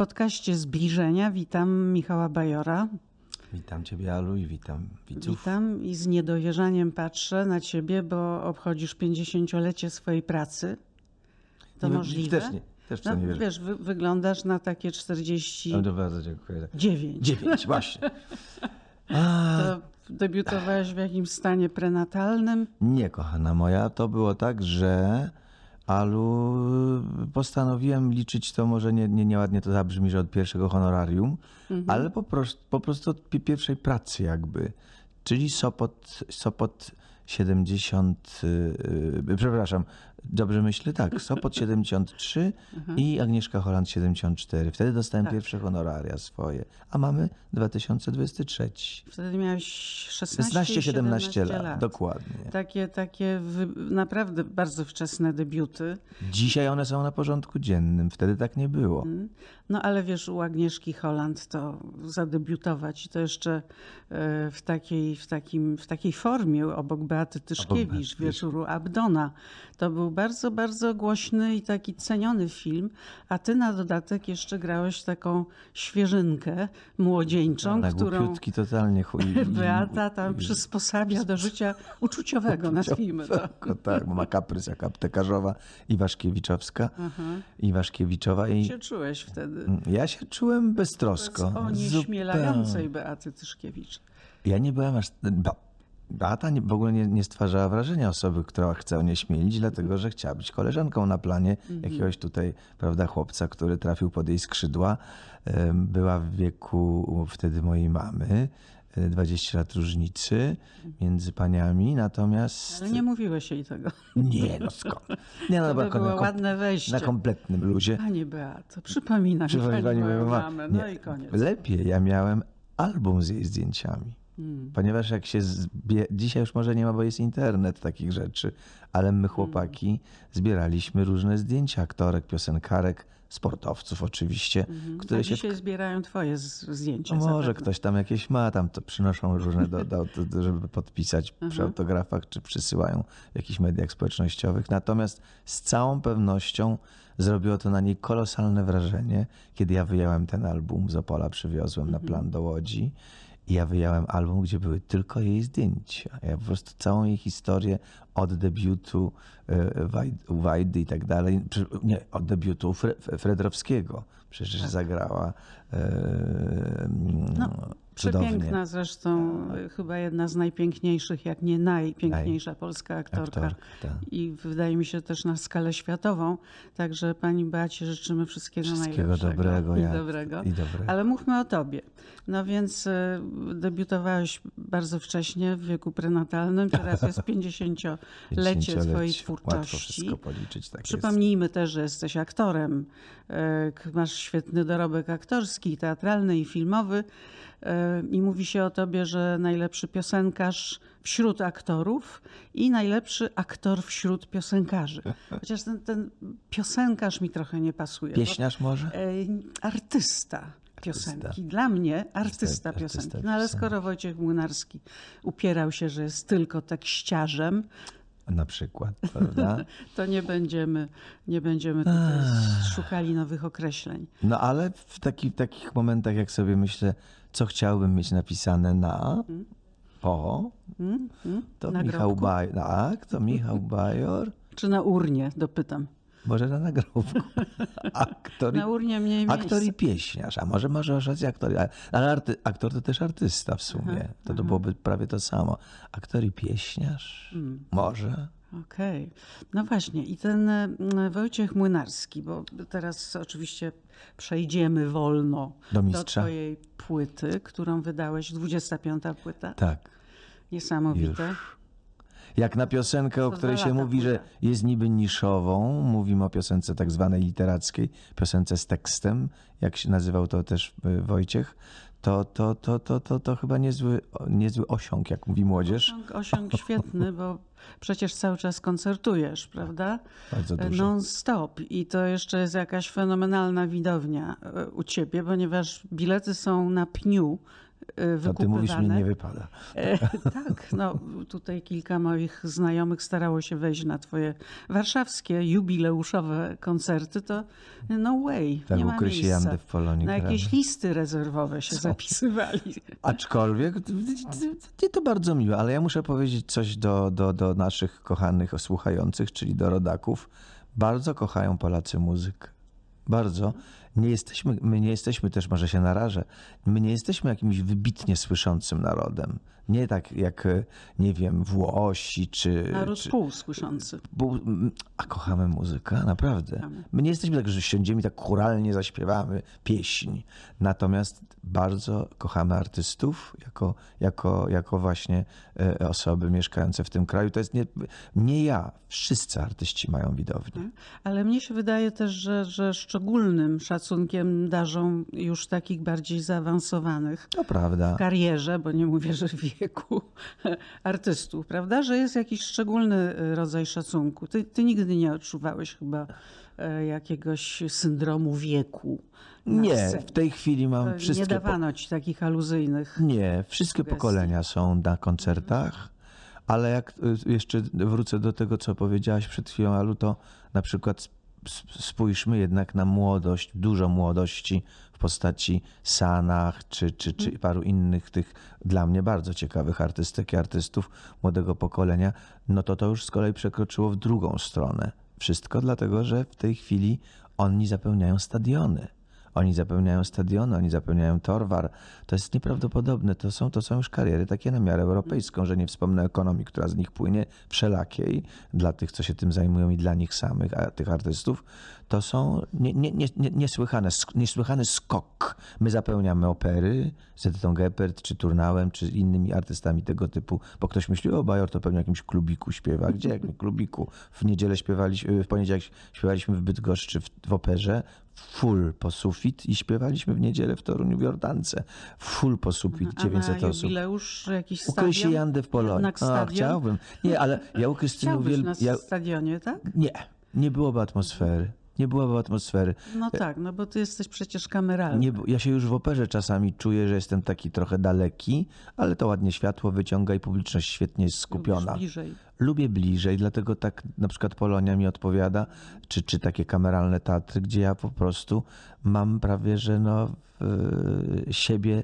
podcaście Zbliżenia witam Michała Bajora. Witam Ciebie, Alu, i witam widzów. Witam i z niedowierzaniem patrzę na Ciebie, bo obchodzisz 50-lecie swojej pracy. To Nie, możliwe? Też nie, też No, nie wierzę. wiesz, wy, wyglądasz na takie 49. No, bardzo dziękuję. Dziewięć. Dziewięć, właśnie. A, To debiutowałeś w jakimś stanie prenatalnym? nie, kochana moja, to było tak, że Alu, postanowiłem liczyć to, może nie, nie, nieładnie to zabrzmi, że od pierwszego honorarium, ale po prostu, po prostu od pi- pierwszej pracy jakby. Czyli Sopot, Sopot 70, yy, przepraszam, dobrze myślę? Tak, Sopot 73 i Agnieszka Holland 74. Wtedy dostałem pierwsze honoraria swoje, a mamy 2023. Wtedy miałeś 16 16-17 17 lat, lat. dokładnie. Takie, takie naprawdę bardzo wczesne debiuty. Dzisiaj one są na porządku dziennym, wtedy tak nie było. No ale wiesz, u Agnieszki Holland to zadebiutować i to jeszcze e, w takiej, w takim, w takiej formie obok Beaty Tyszkiewicz, Beaty wieczoru Abdona. To był bardzo, bardzo głośny i taki ceniony film, a ty na dodatek jeszcze grałeś taką świeżynkę młodzieńczą, którą głupiutki totalnie chuj. Beata tam przysposabia do życia uczuciowego, nazwijmy to. Tak, tak, bo ma kaprys jak aptekarzowa Iwaszkiewiczowska. Iwaszkiewiczowa i się czułeś wtedy? ja się czułem beztrosko. O nieśmielającej Beaty Tyszkiewicz. Ja nie byłem aż... Beata w ogóle nie, nie stwarzała wrażenia osoby, która chce onieśmielić, dlatego że chciała być koleżanką na planie jakiegoś tutaj, prawda, chłopca, który trafił pod jej skrzydła. Była w wieku wtedy mojej mamy, e, 20 lat różnicy między paniami, natomiast... Ale nie mówiłeś jej tego. Nie, no skąd? Nie, no, To by było kom- ładne wejście. Na kompletnym luzie. Pani Beato, przypomina mi pani moją mamę. ma- No Nie. i koniec. Lepiej, ja miałem album z jej zdjęciami. Hmm. Ponieważ jak się zbie... dzisiaj już może nie ma, bo jest internet takich rzeczy, ale my chłopaki zbieraliśmy różne zdjęcia aktorek, piosenkarek, sportowców oczywiście, które A się dzisiaj zbierają twoje zdjęcia. no może zapewne. ktoś tam jakieś ma, tam to przynoszą różne, do, do, do, żeby podpisać przy autografach, czy przysyłają w jakichś mediach społecznościowych. Natomiast z całą pewnością zrobiło to na niej kolosalne wrażenie, kiedy ja wyjąłem ten album z Opola, przywiozłem na plan do Łodzi. I ja wyjąłem album, gdzie były tylko jej zdjęcia. Ja po prostu całą jej historię od debiutu e, Wajdy i tak dalej, nie, od debiutu Fre- Fredrowskiego. Przecież zagrała e, no, cudownie. Przepiękna zresztą, y, chyba jedna z najpiękniejszych, jak nie najpiękniejsza polska aktorka. Aktorka, tak. I wydaje mi się też na skalę światową. Także pani Beacie życzymy wszystkiego, Wszystkiego najlepszego. dobrego, I ja- dobrego. i dobrego. Ale mówmy o tobie. No więc y, debiutowałeś bardzo wcześnie w wieku prenatalnym. Teraz jest 50-lecie twojej Łatwo twórczości. wszystko policzyć. Tak jest. Przypomnijmy też, że jesteś aktorem. k- Masz świetny dorobek aktorski, teatralny i filmowy. I mówi się o tobie, że najlepszy piosenkarz wśród aktorów i najlepszy aktor wśród piosenkarzy. Chociaż ten, ten piosenkarz mi trochę nie pasuje. Pieśniarz może? E, Artysta piosenki. Dla mnie artysta Artysta piosenki. No ale skoro Wojciech Młynarski upierał się, że jest tylko tekściarzem, Na przykład, prawda? to nie będziemy, nie będziemy tutaj szukali nowych określeń. No ale w taki, takich momentach, jak sobie myślę, co chciałbym mieć napisane na po, to Na Michał grobku? Bajor. Tak, to Michał Bajor. Czy na urnie, dopytam. Może na nagrobku. Aktor Na urnie mniej aktor i miejsca. pieśniarz, a może może aktor. ale- arty, aktor to też artysta w sumie. To, to byłoby prawie to samo. Aktor i pieśniarz? Hmm. Może. Okej. No właśnie. I ten e, Wojciech Młynarski, bo teraz oczywiście przejdziemy wolno Do do twojej płyty, którą wydałeś, 25. płyta. Tak. Niesamowite. Jak na piosenkę, o której się mówi, że jest niby niszową, mówimy o piosence tak zwanej literackiej, piosence z tekstem, jak się nazywał to też y, Wojciech, to, to, to, to, to, to chyba niezły, niezły osiąg, jak mówi młodzież. Osiąg, osiąg świetny, bo przecież cały czas koncertujesz, prawda? Bardzo dużo. Non-stop. I to jeszcze jest jakaś fenomenalna widownia e, u ciebie, ponieważ bilety są na pniu e, To ty mówisz, mi wykupywane. nie wypada. E, tak, no tutaj kilka moich znajomych starało się wejść na twoje warszawskie jubileuszowe koncerty, to no way, Tak nie ma miejsca. W Polonii Na jakieś gramy. listy rezerwowe się zapisywali. Aczkolwiek nie to bardzo miłe, ale ja muszę powiedzieć coś do, do, do naszych kochanych słuchających, czyli do rodaków. Bardzo kochają Polacy muzykę. Bardzo. Nie jesteśmy, my nie jesteśmy też, może się narażę, my nie jesteśmy jakimś wybitnie słyszącym narodem. Nie tak jak, e, nie wiem, Włosi czy... Naród czy półsłyszący. a kochamy muzykę, naprawdę. Kochamy. My nie jesteśmy tak, że siądziemy i tak churalnie zaśpiewamy pieśń. Natomiast bardzo kochamy artystów jako, jako, jako właśnie e, osoby mieszkające w tym kraju. To jest nie, nie ja, wszyscy artyści mają widownię. Ale mnie się wydaje też, że, że szczególnym szacunkiem darzą już takich bardziej zaawansowanych To prawda. w karierze, bo nie mówię, że w wieku artystów, prawda? Że jest jakiś szczególny e, rodzaj szacunku. Ty, ty nigdy nie odczuwałeś chyba e, jakiegoś syndromu wieku. Nie, scenie. w tej chwili mam Nie wszystkie... po- dawano ci takich aluzyjnych. Nie, wszystkie sugestii. pokolenia są na koncertach, ale jak y, jeszcze wrócę do tego, co powiedziałaś przed chwilą, Alu, to na przykład sp- spójrzmy jednak na młodość, dużo młodości postaci Sanach czy, czy, czy paru innych tych dla mnie bardzo ciekawych artystek i artystów młodego pokolenia, no to to już z kolei przekroczyło w drugą stronę. Wszystko dlatego, że w tej chwili oni zapełniają stadiony. Oni zapełniają stadiony, oni zapełniają Torwar. To jest nieprawdopodobne. To są, to są już kariery takie na miarę europejską, że nie wspomnę ekonomii, która z nich płynie, wszelakiej dla tych, co się tym zajmują i dla nich samych, a tych artystów. To są nie, nie, nie, nie, niesłychane, niesłychany skok. My zapełniamy opery z Edytą Geppert, czy Turnałem, czy innymi artystami tego typu, bo ktoś myśli, o Bajor to pewnie w jakimś klubiku śpiewa. Gdzie jakim klubiku? W niedzielę śpiewaliśmy, w poniedziałek śpiewaliśmy w Bydgoszczy w, w operze, full po sufit i śpiewaliśmy w niedzielę w Toruniu w Jordance. Full po sufit, A 900 na osób. jubileusz jakiś stadion? Jandy w Polonii. Stadion? chciałbym. Nie, ale ja u Krystyny Chciałbyś uwiel... na ja... stadionie, tak? Nie, nie byłoby atmosfery. Nie byłoby atmosfery. No tak, no bo ty jesteś przecież kameralny. Nie, ja się już w operze czasami czuję, że jestem taki trochę daleki, ale to ładnie światło wyciąga i publiczność świetnie jest skupiona. Lubisz bliżej. Lubię bliżej, dlatego tak na przykład Polonia mi odpowiada, czy, czy takie kameralne teatry, gdzie ja po prostu mam prawie, że no w- siebie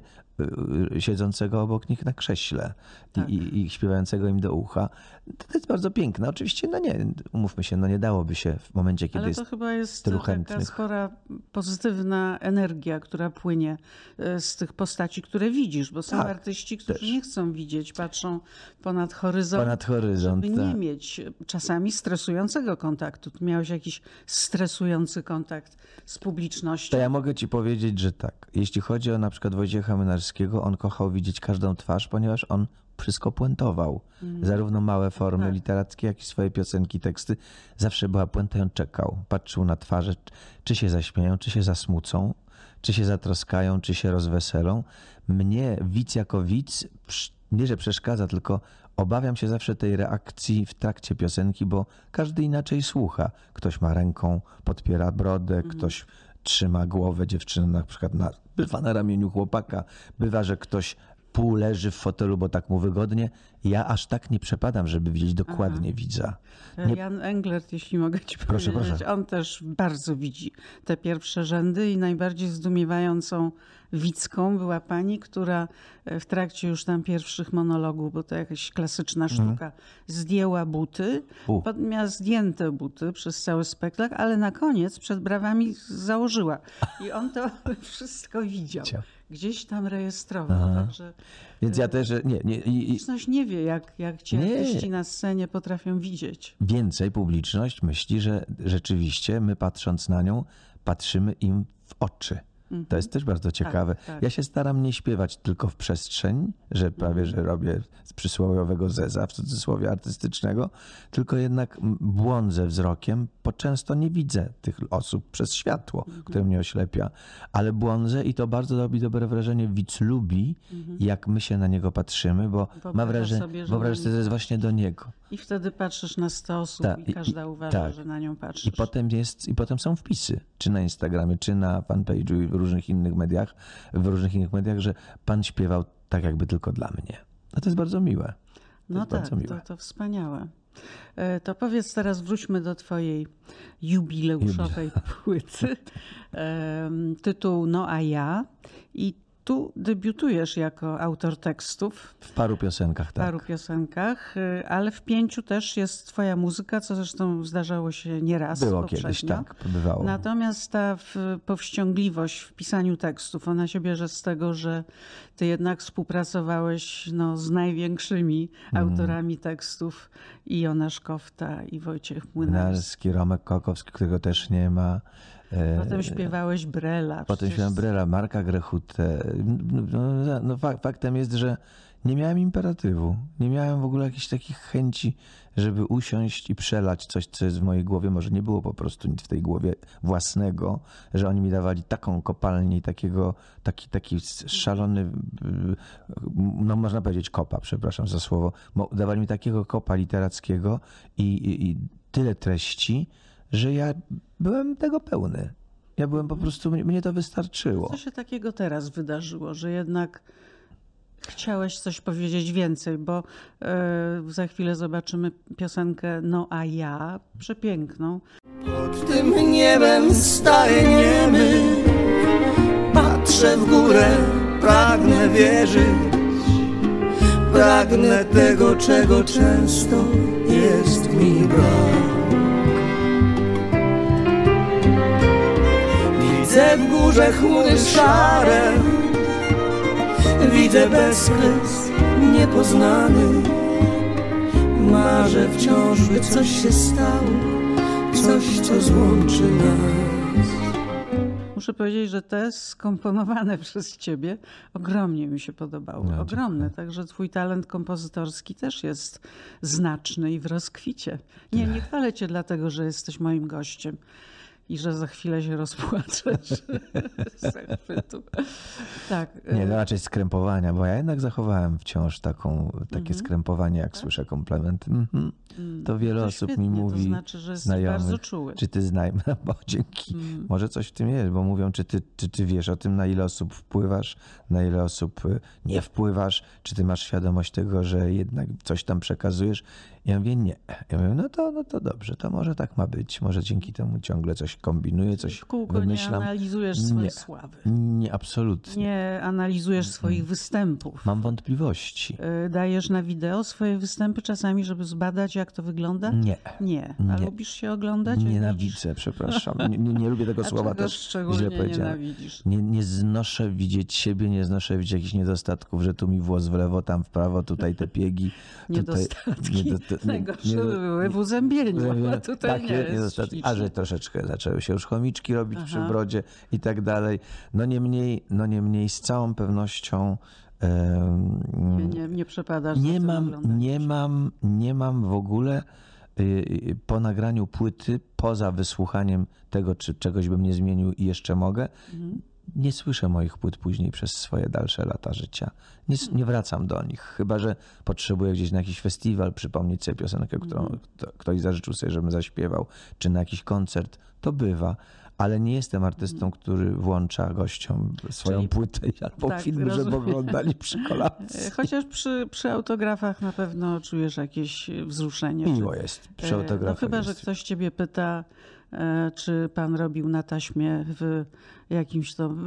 siedzącego obok nich na krześle i, Tak. i, i śpiewającego im do ucha. To, jest bardzo piękne. Oczywiście, no nie, umówmy się, no nie dałoby się w momencie, kiedy Ale jest to chyba jest tylu taka chętnych. spora pozytywna energia, która płynie e, z tych postaci, które widzisz, bo są Tak, artyści, którzy też. nie chcą widzieć, patrzą ponad horyzont, ponad horyzont. żeby nie tak. mieć czasami stresującego kontaktu. Ty miałeś jakiś stresujący kontakt z publicznością. To ja mogę ci powiedzieć, że tak. Jeśli chodzi o na przykład Wojciecha Mynarskiego, on kochał widzieć każdą twarz, ponieważ on wszystko puentował. Zarówno małe formy Tak. literackie, jak i swoje piosenki, teksty. Zawsze była puenta i on czekał. Patrzył na twarze, czy się zaśmieją, czy się zasmucą, czy się zatroskają, czy się rozweselą. Mnie widz jako widz nie, że przeszkadza, tylko obawiam się zawsze tej reakcji w trakcie piosenki, bo każdy inaczej słucha. Ktoś ma ręką, podpiera brodę, ktoś trzyma głowę dziewczyny na przykład na, bywa na ramieniu chłopaka, bywa, że ktoś pół leży w fotelu, bo tak mu wygodnie. Ja aż tak nie przepadam, żeby widzieć dokładnie widza. Nie- Jan Englert, jeśli mogę ci Proszę, powiedzieć, proszę. on też bardzo widzi te pierwsze rzędy i najbardziej zdumiewającą widzką była pani, która e, w trakcie już tam pierwszych monologów, bo to jakaś klasyczna sztuka, zdjęła buty, Mhm. U. miała zdjęte buty przez cały spektakl, ale na koniec przed brawami założyła. I on to wszystko widział. Gdzieś tam rejestrował. Także Więc ja też, że nie, nie, i publiczność nie wie, jak, jak ci Nie. artyści na scenie potrafią widzieć. więcej publiczność myśli, że rzeczywiście my patrząc na nią, patrzymy im w oczy. To jest też bardzo ciekawe. tak. Ja się staram nie śpiewać tylko w przestrzeń, że prawie, że robię z przysłowiowego zeza, w cudzysłowie artystycznego, tylko jednak błądzę wzrokiem, bo często nie widzę tych osób przez światło, które mnie oślepia, ale błądzę i to bardzo robi dobre wrażenie. Widz lubi, jak my się na niego patrzymy, bo ma Wyobraża wrażenie, sobie, że że to jest właśnie do niego. I wtedy patrzysz na 100 osób Tak, i i- każda i- uważa, tak. że na nią patrzysz. I potem, jest, I potem są wpisy, czy na Instagramie, czy na fanpage'u i w różnych innych mediach, w różnych innych mediach, że pan śpiewał tak jakby tylko dla mnie. No to jest bardzo miłe. No jest tak, miłe. to, to wspaniałe. E, To powiedz teraz, wróćmy do twojej jubileuszowej płyty. Tytuł No a ja. I tu debiutujesz jako autor tekstów W paru piosenkach, w tak. paru piosenkach, y, ale w pięciu też jest twoja muzyka, co zresztą zdarzało się nieraz Było poprzednio. kiedyś, tak, bywało. Natomiast ta w- powściągliwość w pisaniu tekstów, ona się bierze z tego, że ty jednak współpracowałeś no, z największymi Mhm. autorami tekstów i Jonasz Kofta i Wojciech Młynarski. Młynarski, Romek Kokowski, którego też nie ma. E, Potem śpiewałeś Brela. Potem śpiewałem Brela, Marka Grechutę. No, no, no, fak- faktem jest, że nie miałem imperatywu. Nie miałem w ogóle jakichś takich chęci, żeby usiąść i przelać coś, co jest w mojej głowie. Może nie było po prostu nic w tej głowie własnego, że oni mi dawali taką kopalnię i takiego, taki, taki szalony, y, no można powiedzieć kopa, przepraszam za słowo. Dawali mi takiego kopa literackiego i, i, i tyle treści, że ja byłem tego pełny. Ja byłem po prostu, mnie- to wystarczyło. Co się takiego teraz wydarzyło, że jednak chciałeś coś powiedzieć więcej, bo e, za chwilę zobaczymy piosenkę No a ja, przepiękną. Pod tym niebem staję niemy Patrzę w górę, pragnę wierzyć Pragnę tego, czego często jest mi brak Widzę w górze chmury szare Widzę bezkres niepoznany Marzę wciąż, by coś się stało Coś, co złączy nas Muszę powiedzieć, że te skomponowane przez ciebie ogromnie mi się podobały. No, Ogromne. Także twój talent kompozytorski też jest znaczny i w rozkwicie. Nie, nie chwalę cię dlatego, że jesteś moim gościem i że za chwilę się rozpłaczesz z zachwytu. Tak. Nie, no e, raczej skrępowania, bo ja jednak zachowałem wciąż taką, takie skrępowanie, jak słyszę komplementy. Mhm. To wiele to osób mi to mówi, znaczy, że znajomych, bardzo czuły. czy ty znajmy, no bo dzięki. Może coś w tym jest, bo mówią, czy ty, czy ty wiesz o tym, na ile osób wpływasz, na ile osób y, nie wpływasz, czy ty masz świadomość tego, że jednak coś tam przekazujesz. Ja mówię, nie. Ja mówię, no to, no to dobrze, to może tak ma być, może dzięki temu ciągle coś kombinuję, coś W kółko nie wymyślam. analizujesz swojej Nie. sławy. Nie, absolutnie. Nie analizujesz swoich występów. Mam wątpliwości. Y, Dajesz na wideo swoje występy czasami, żeby zbadać, jak to wygląda? Nie. Nie. A Nie. lubisz się oglądać? Nienawidzę, przepraszam. Nie, nie, nie lubię tego słowa też źle powiedziałem. Nie, nie znoszę widzieć siebie, nie znoszę widzieć jakichś niedostatków, że tu mi włos w lewo, tam w prawo, tutaj te piegi. Niedostatki. Tutaj, niedo- nie- nie- by były w uzębieniu, a tutaj nie Takie jest. A że troszeczkę zaczęły się już chomiczki robić przy Aha. brodzie i tak dalej. No niemniej, no niemniej z całą pewnością em, Nie, nie, nie przepadasz nie mam, nie mam, nie mam w ogóle y, y, po nagraniu płyty, poza wysłuchaniem tego, czy czegoś bym nie zmienił i jeszcze mogę, Mhm. Nie słyszę moich płyt później przez swoje dalsze lata życia. Nie, nie wracam do nich, chyba że potrzebuję gdzieś na jakiś festiwal przypomnieć sobie piosenkę, którą Mhm. kto, ktoś zażyczył sobie, żebym zaśpiewał, czy na jakiś koncert. To bywa. Ale nie jestem artystą, który włącza gościom swoją Mhm. Czyli- płytę albo tak, żeby rozumiem. oglądali przy kolacji. E, Chociaż przy, przy autografach na pewno czujesz jakieś wzruszenie. Miło czy- jest. E, Przy No autografach chyba, że jest. ktoś ciebie pyta, e, czy pan robił na taśmie w jakimś to, w,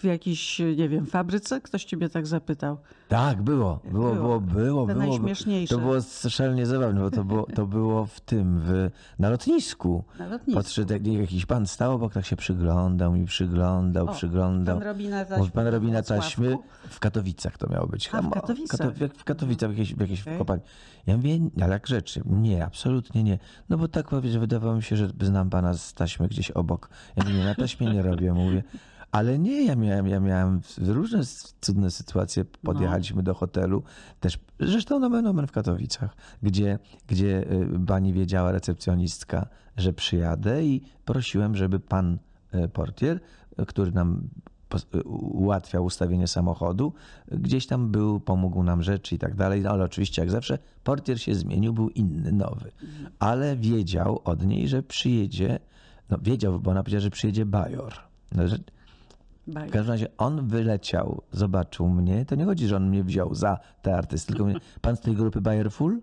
w, jakiejś, nie wiem, fabryce? Ktoś ciebie tak zapytał. Tak, było, było, Było. było, było. Było, najśmieszniejsze. To było szalenie zabawne, bo to było, to było w tym, w, na lotnisku. Na lotnisku. Podszedł jak- jakiś pan stał obok, tak się przyglądał mi, przyglądał, O, przyglądał. pan robi na taśmie pan robi na taśmy. W Katowicach to miało być. A, w Katowicach. W Katowicach, w jakiejś, w jakiejś Okej. kopalni. Ja mówię, ale jak rzeczy? Nie, absolutnie nie. No bo tak że wydawało mi się, że znam pana z taśmy gdzieś obok. Ja mówię, na taśmie nie robię. Mówię, Ale nie, ja miałem, ja miałem różne cudne sytuacje. Podjechaliśmy do hotelu, też zresztą nomen nomen w Katowicach, gdzie, gdzie y, pani wiedziała, recepcjonistka, że przyjadę i prosiłem, żeby pan y, portier, y, który nam ułatwiał ustawienie samochodu, gdzieś tam był, pomógł nam rzeczy i tak dalej, no, ale oczywiście jak zawsze portier się zmienił, był inny, nowy. Ale wiedział od niej, że przyjedzie, no wiedział, bo ona powiedziała, że przyjedzie Bajor. No, że, w Baj. każdym razie on wyleciał, zobaczył mnie. To nie chodzi, że on mnie wziął za tę artystę, tylko mówi, pan z tej grupy Bayer Full?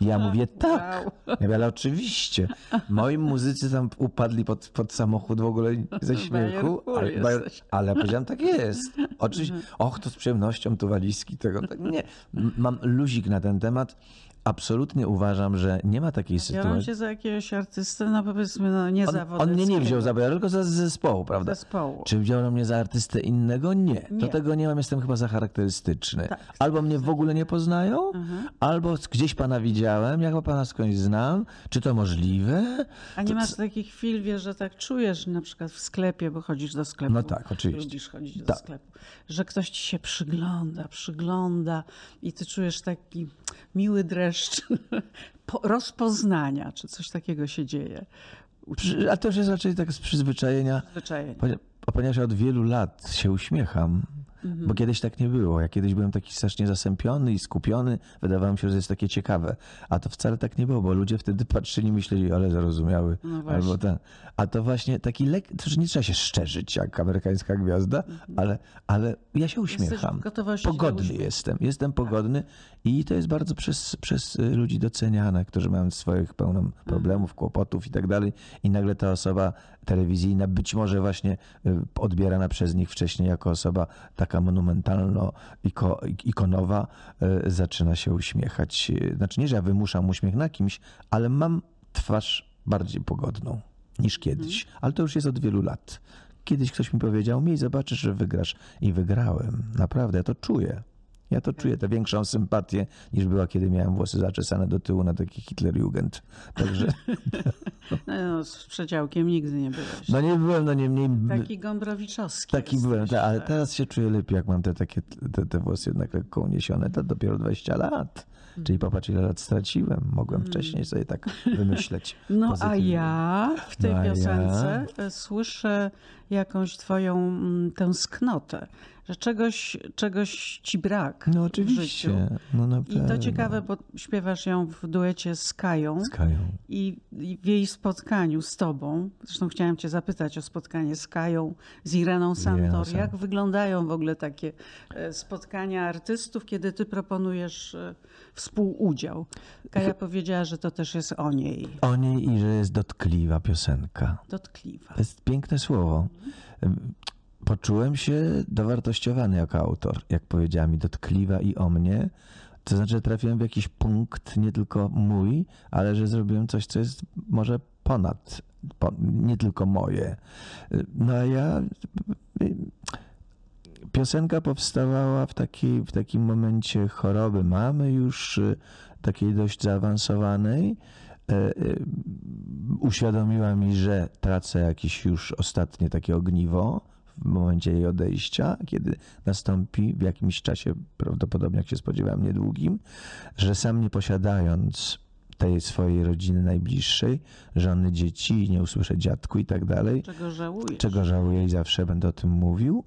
Ja mówię tak. Wow. Ja mówię, oczywiście. Moi muzycy tam upadli pod, pod samochód w ogóle ze śmiechu. Ale, ale ja powiedziałem, tak jest. Oczywiście. Och, to z przyjemnością tu walizki tego. Tak, nie. Mam luzik na ten temat. Absolutnie uważam, że nie ma takiej Ja sytuacji. cię za jakiegoś artystę, no powiedzmy, no nie On, on mnie nie wziął za tylko za zespołu, prawda? zespołu. Czy wziął mnie za artystę innego? Nie. Do Nie. tego nie mam, jestem chyba za charakterystyczny. Tak. Albo mnie w ogóle nie poznają, albo gdzieś pana widziałem, jak pana skądś znam. Czy to możliwe? A nie masz takich chwil, wiesz, że tak czujesz na przykład w sklepie, bo chodzisz do sklepu. No tak, oczywiście. Lubisz chodzić do Tak. sklepu. Że ktoś ci się przygląda, przygląda i ty czujesz taki miły dreszcz po- rozpoznania, czy coś takiego się dzieje. A to już jest raczej tak z przyzwyczajenia. Ponia- Ponieważ ja od wielu lat się uśmiecham, bo kiedyś tak nie było. Ja kiedyś byłem taki strasznie zasępiony i skupiony. Wydawało mi się, że jest takie ciekawe. A to wcale tak nie było, bo ludzie wtedy patrzyli i myśleli, ale zarozumiały. No. Albo ten. A to właśnie taki lek, to że nie trzeba się szczerzyć jak amerykańska gwiazda, ale, ale ja się uśmiecham. Pogodny uśmiech- jestem. Jestem pogodny i to jest bardzo przez, przez y, ludzi doceniane, którzy mają swoich pełno problemów, kłopotów i tak dalej. I nagle ta osoba telewizyjna, być może właśnie y, odbierana przez nich wcześniej jako osoba taka monumentalno iko, ikonowa, y, zaczyna się uśmiechać. Znaczy nie, że ja wymuszam uśmiech na kimś, ale mam twarz bardziej pogodną niż kiedyś. Ale to już jest od wielu lat. Kiedyś ktoś mi powiedział, miej, zobaczysz, że wygrasz. I wygrałem. Naprawdę, ja to czuję. Ja to czuję, tę większą sympatię niż była, kiedy miałem włosy zaczesane do tyłu na taki Hitlerjugend. Także, No, z przedziałkiem nigdy nie byłeś. no nie byłem, no niemniej... Taki Gombrowicz-owski Taki jesteś, byłem, ta, ale tak. teraz się czuję lepiej, jak mam te takie, te, te włosy jednak lekko uniesione. To dopiero 20 lat. Czyli popatrz, ile lat straciłem. Mogłem wcześniej sobie tak wymyśleć. No a pozytywnie. ja w tej No a ja? piosence e, słyszę jakąś twoją mm, tęsknotę, że czegoś, czegoś ci brak No w życiu. oczywiście. No na I to pewno. ciekawe, bo śpiewasz ją w duecie z Kają Z Kają. i, i w jej spotkaniu z tobą, zresztą chciałam cię zapytać o spotkanie z Kają, z Ireną Santor, Santor. jak wyglądają w ogóle takie e, spotkania artystów, kiedy ty proponujesz e, współudział. Kaja powiedziała, że to też jest o niej, O niej i że jest dotkliwa piosenka. dotkliwa. To jest piękne słowo. Poczułem się dowartościowany jako autor, jak powiedziała mi, dotkliwa i o mnie. To znaczy, że trafiłem w jakiś punkt, nie tylko mój, ale że zrobiłem coś, co jest może ponad, po, nie tylko moje. No a ja. Piosenka powstawała w, takiej, w takim momencie choroby mamy już, y, takiej dość zaawansowanej. E, e, Uświadomiła mi, że tracę jakieś już ostatnie takie ogniwo w momencie jej odejścia, kiedy nastąpi w jakimś czasie, prawdopodobnie jak się spodziewałem, niedługim, że sam nie posiadając tej swojej rodziny najbliższej, żony, dzieci, nie usłyszę dziadku i tak dalej, Czego żałujesz? czego żałuję i zawsze będę o tym mówił.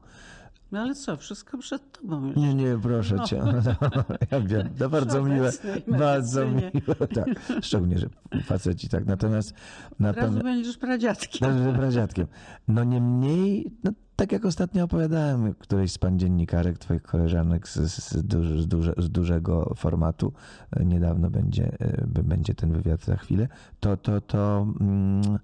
No ale co, wszystko przed tobą już. Nie, nie, proszę No. cię. ja wiem, to bardzo Przy miłe. Bardzo miłe, tak. Szczególnie, że faceci tak. Natomiast, Teraz natomiast będziesz pradziadkiem. Dobrze, pradziadkiem. No niemniej, no, tak jak ostatnio opowiadałem którejś z pan dziennikarek, twoich koleżanek z, z, z, duże, z dużego formatu, e, niedawno będzie, e, będzie ten wywiad za chwilę, to, to, to mm,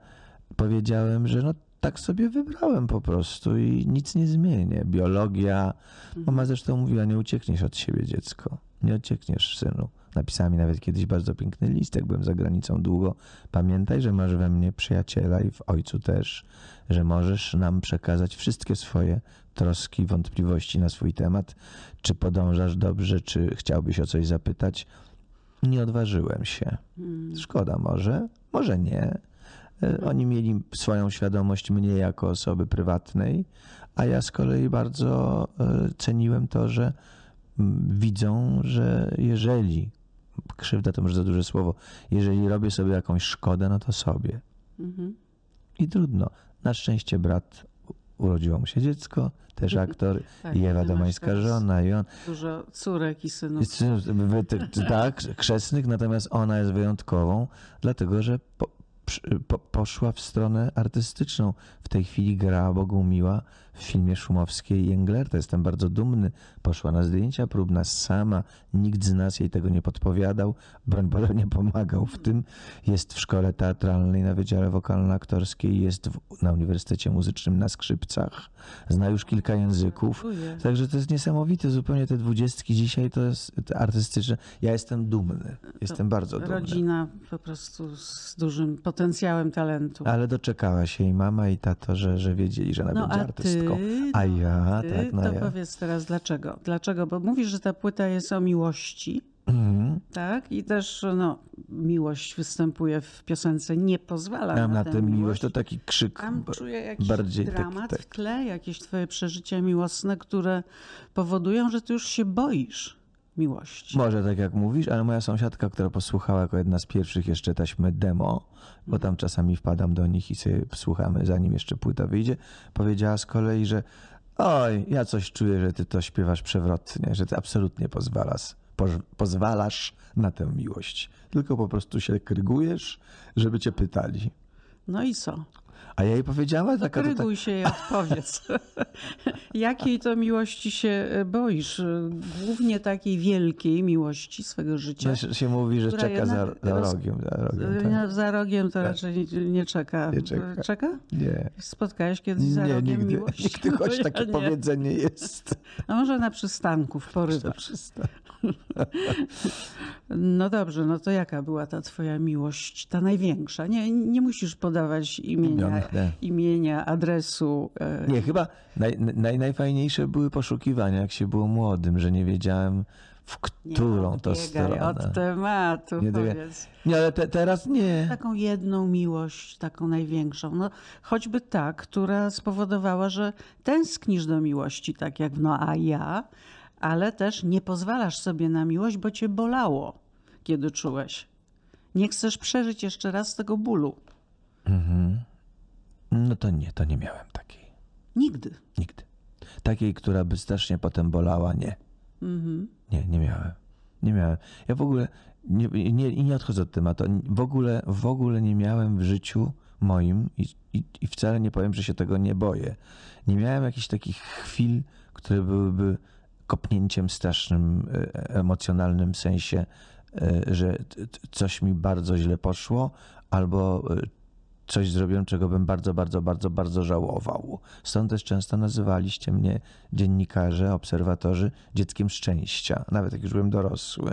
powiedziałem, że no tak sobie wybrałem po prostu i nic nie zmienię. Biologia, mama zresztą mówiła, nie uciekniesz od siebie dziecko, nie uciekniesz synu. Napisała mi nawet kiedyś bardzo piękny list, jak byłem za granicą długo. Pamiętaj, że masz we mnie przyjaciela i w ojcu też, że możesz nam przekazać wszystkie swoje troski, wątpliwości na swój temat. Czy podążasz dobrze, czy chciałbyś o coś zapytać? Nie odważyłem się. Mm. Szkoda może, może nie, E, Oni mieli swoją świadomość mnie jako osoby prywatnej, a ja z kolei bardzo e, ceniłem to, że mm, widzą, że jeżeli, krzywda to może za duże słowo, jeżeli robię sobie jakąś szkodę, no to sobie. Mhm. I trudno. Na szczęście brat urodziło mu się dziecko, też aktor, Tak, i Ewa Domańska żona, i on. Dużo córek i synów. Ty- tak, chrzestnych, natomiast ona jest wyjątkową, dlatego że po, po, poszła w stronę artystyczną. W tej chwili gra Bogumiła w filmie Szumowskiej i Englerta. Jestem bardzo dumny. Poszła na zdjęcia próbne sama. Nikt z nas jej tego nie podpowiadał. Broń Boże nie pomagał w tym. Jest w szkole teatralnej na Wydziale Wokalno-Aktorskiej. Jest w, na Uniwersytecie Muzycznym na skrzypcach. Zna już kilka języków. Także to jest niesamowite, zupełnie te dwudziestki dzisiaj to jest artystyczne. Ja jestem dumny, jestem bardzo dumny. Rodzina po prostu z dużym potencjałem talentu. Ale doczekała się i mama i tato, że, że wiedzieli, że ona No będzie ty, a no, ja, ty, tak, no to ja. powiedz teraz dlaczego? Dlaczego? Bo mówisz, że ta płyta jest o miłości, Mhm. tak? I też no, miłość występuje w piosence Nie pozwala Mam na, na tę miłość, to taki krzyk. Tam czuję jakiś bardziej tak- dramat tak. w tle, jakieś twoje przeżycia miłosne, które powodują, że ty już się boisz miłości. Może tak jak mówisz, ale moja sąsiadka, która posłuchała jako jedna z pierwszych jeszcze taśmy demo, bo tam czasami wpadam do nich i sobie słuchamy, zanim jeszcze płyta wyjdzie, powiedziała z kolei, że oj, ja coś czuję, że ty to śpiewasz przewrotnie, że ty absolutnie pozwalasz, pozwalasz na tę miłość. Tylko po prostu się krygujesz, żeby cię pytali. No i co? A ja jej powiedziała taka... tak- Kryguj się i odpowiedz. Jakiej to miłości się e, boisz? E, Głównie takiej wielkiej miłości swego życia. No, się, mówi, że czeka za, za rogiem. Za rogiem E, tak. Za rogiem to raczej nie, nie czeka. Nie czeka. Czeka? Nie. Spotkałeś kiedyś za Nie, rogiem nigdy, miłość? nigdy, No choć takie nie. powiedzenie jest. A może na przystanku w porywach. No dobrze, no to jaka była ta twoja miłość, ta największa? Nie, nie musisz podawać imienia, nie. imienia adresu. e, Nie, chyba naj, naj, najfajniejsze były poszukiwania, jak się było młodym, że nie wiedziałem, w nie którą to odbiegaj stronę. od tematu, Nie powiedz. Nie, ale te, teraz nie. Taką jedną miłość, taką największą. No, choćby ta, która spowodowała, że tęsknisz do miłości, tak jak no a ja, ale też nie pozwalasz sobie na miłość, bo cię bolało, kiedy czułeś. Nie chcesz przeżyć jeszcze raz tego bólu. No to nie, to nie miałem takiej. Nigdy. Nigdy. Takiej, która by strasznie potem bolała, nie. Mhm. Nie, nie miałem. Nie miałem. Ja w ogóle nie, nie, i nie odchodzę od tematu. W ogóle, w ogóle nie miałem w życiu moim i, i, i wcale nie powiem, że się tego nie boję. Nie miałem jakichś takich chwil, które byłyby kopnięciem strasznym, e, emocjonalnym sensie, e, że coś mi bardzo źle poszło albo e, coś zrobiłem, czego bym bardzo, bardzo, bardzo, bardzo żałował. Stąd też często nazywaliście mnie dziennikarze, obserwatorzy dzieckiem szczęścia, nawet jak już byłem dorosły,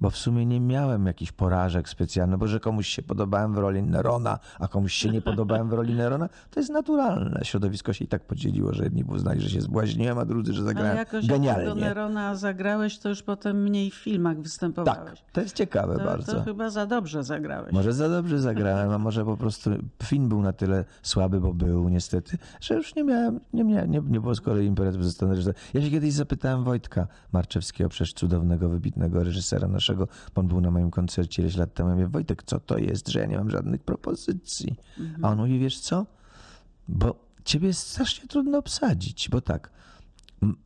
bo w sumie nie miałem jakichś porażek specjalnych, bo że komuś się podobałem w roli Nerona, a komuś się nie podobałem w roli Nerona, to jest naturalne. Środowisko się i tak podzieliło, że jedni uznali, że się zbłaźniłem, a drudzy, że Ale zagrałem jakoś jak do genialnie. Nerona zagrałeś, to już potem mniej w filmach występowałeś. Tak, to jest ciekawe to, bardzo. to chyba za dobrze zagrałeś. Może za dobrze zagrałem, a może po prostu film był na tyle słaby, bo był niestety, że już nie miałem, nie, miałem, nie, nie było z kolei strony reżysera. Ja się kiedyś zapytałem Wojtka Marczewskiego, przecież cudownego, wybitnego reżysera naszego, bo on był na moim koncercie ileś lat temu. Ja mówię, Wojtek, co to jest, że ja nie mam żadnych propozycji? A on mówi, wiesz co? Bo ciebie jest strasznie trudno obsadzić, bo tak,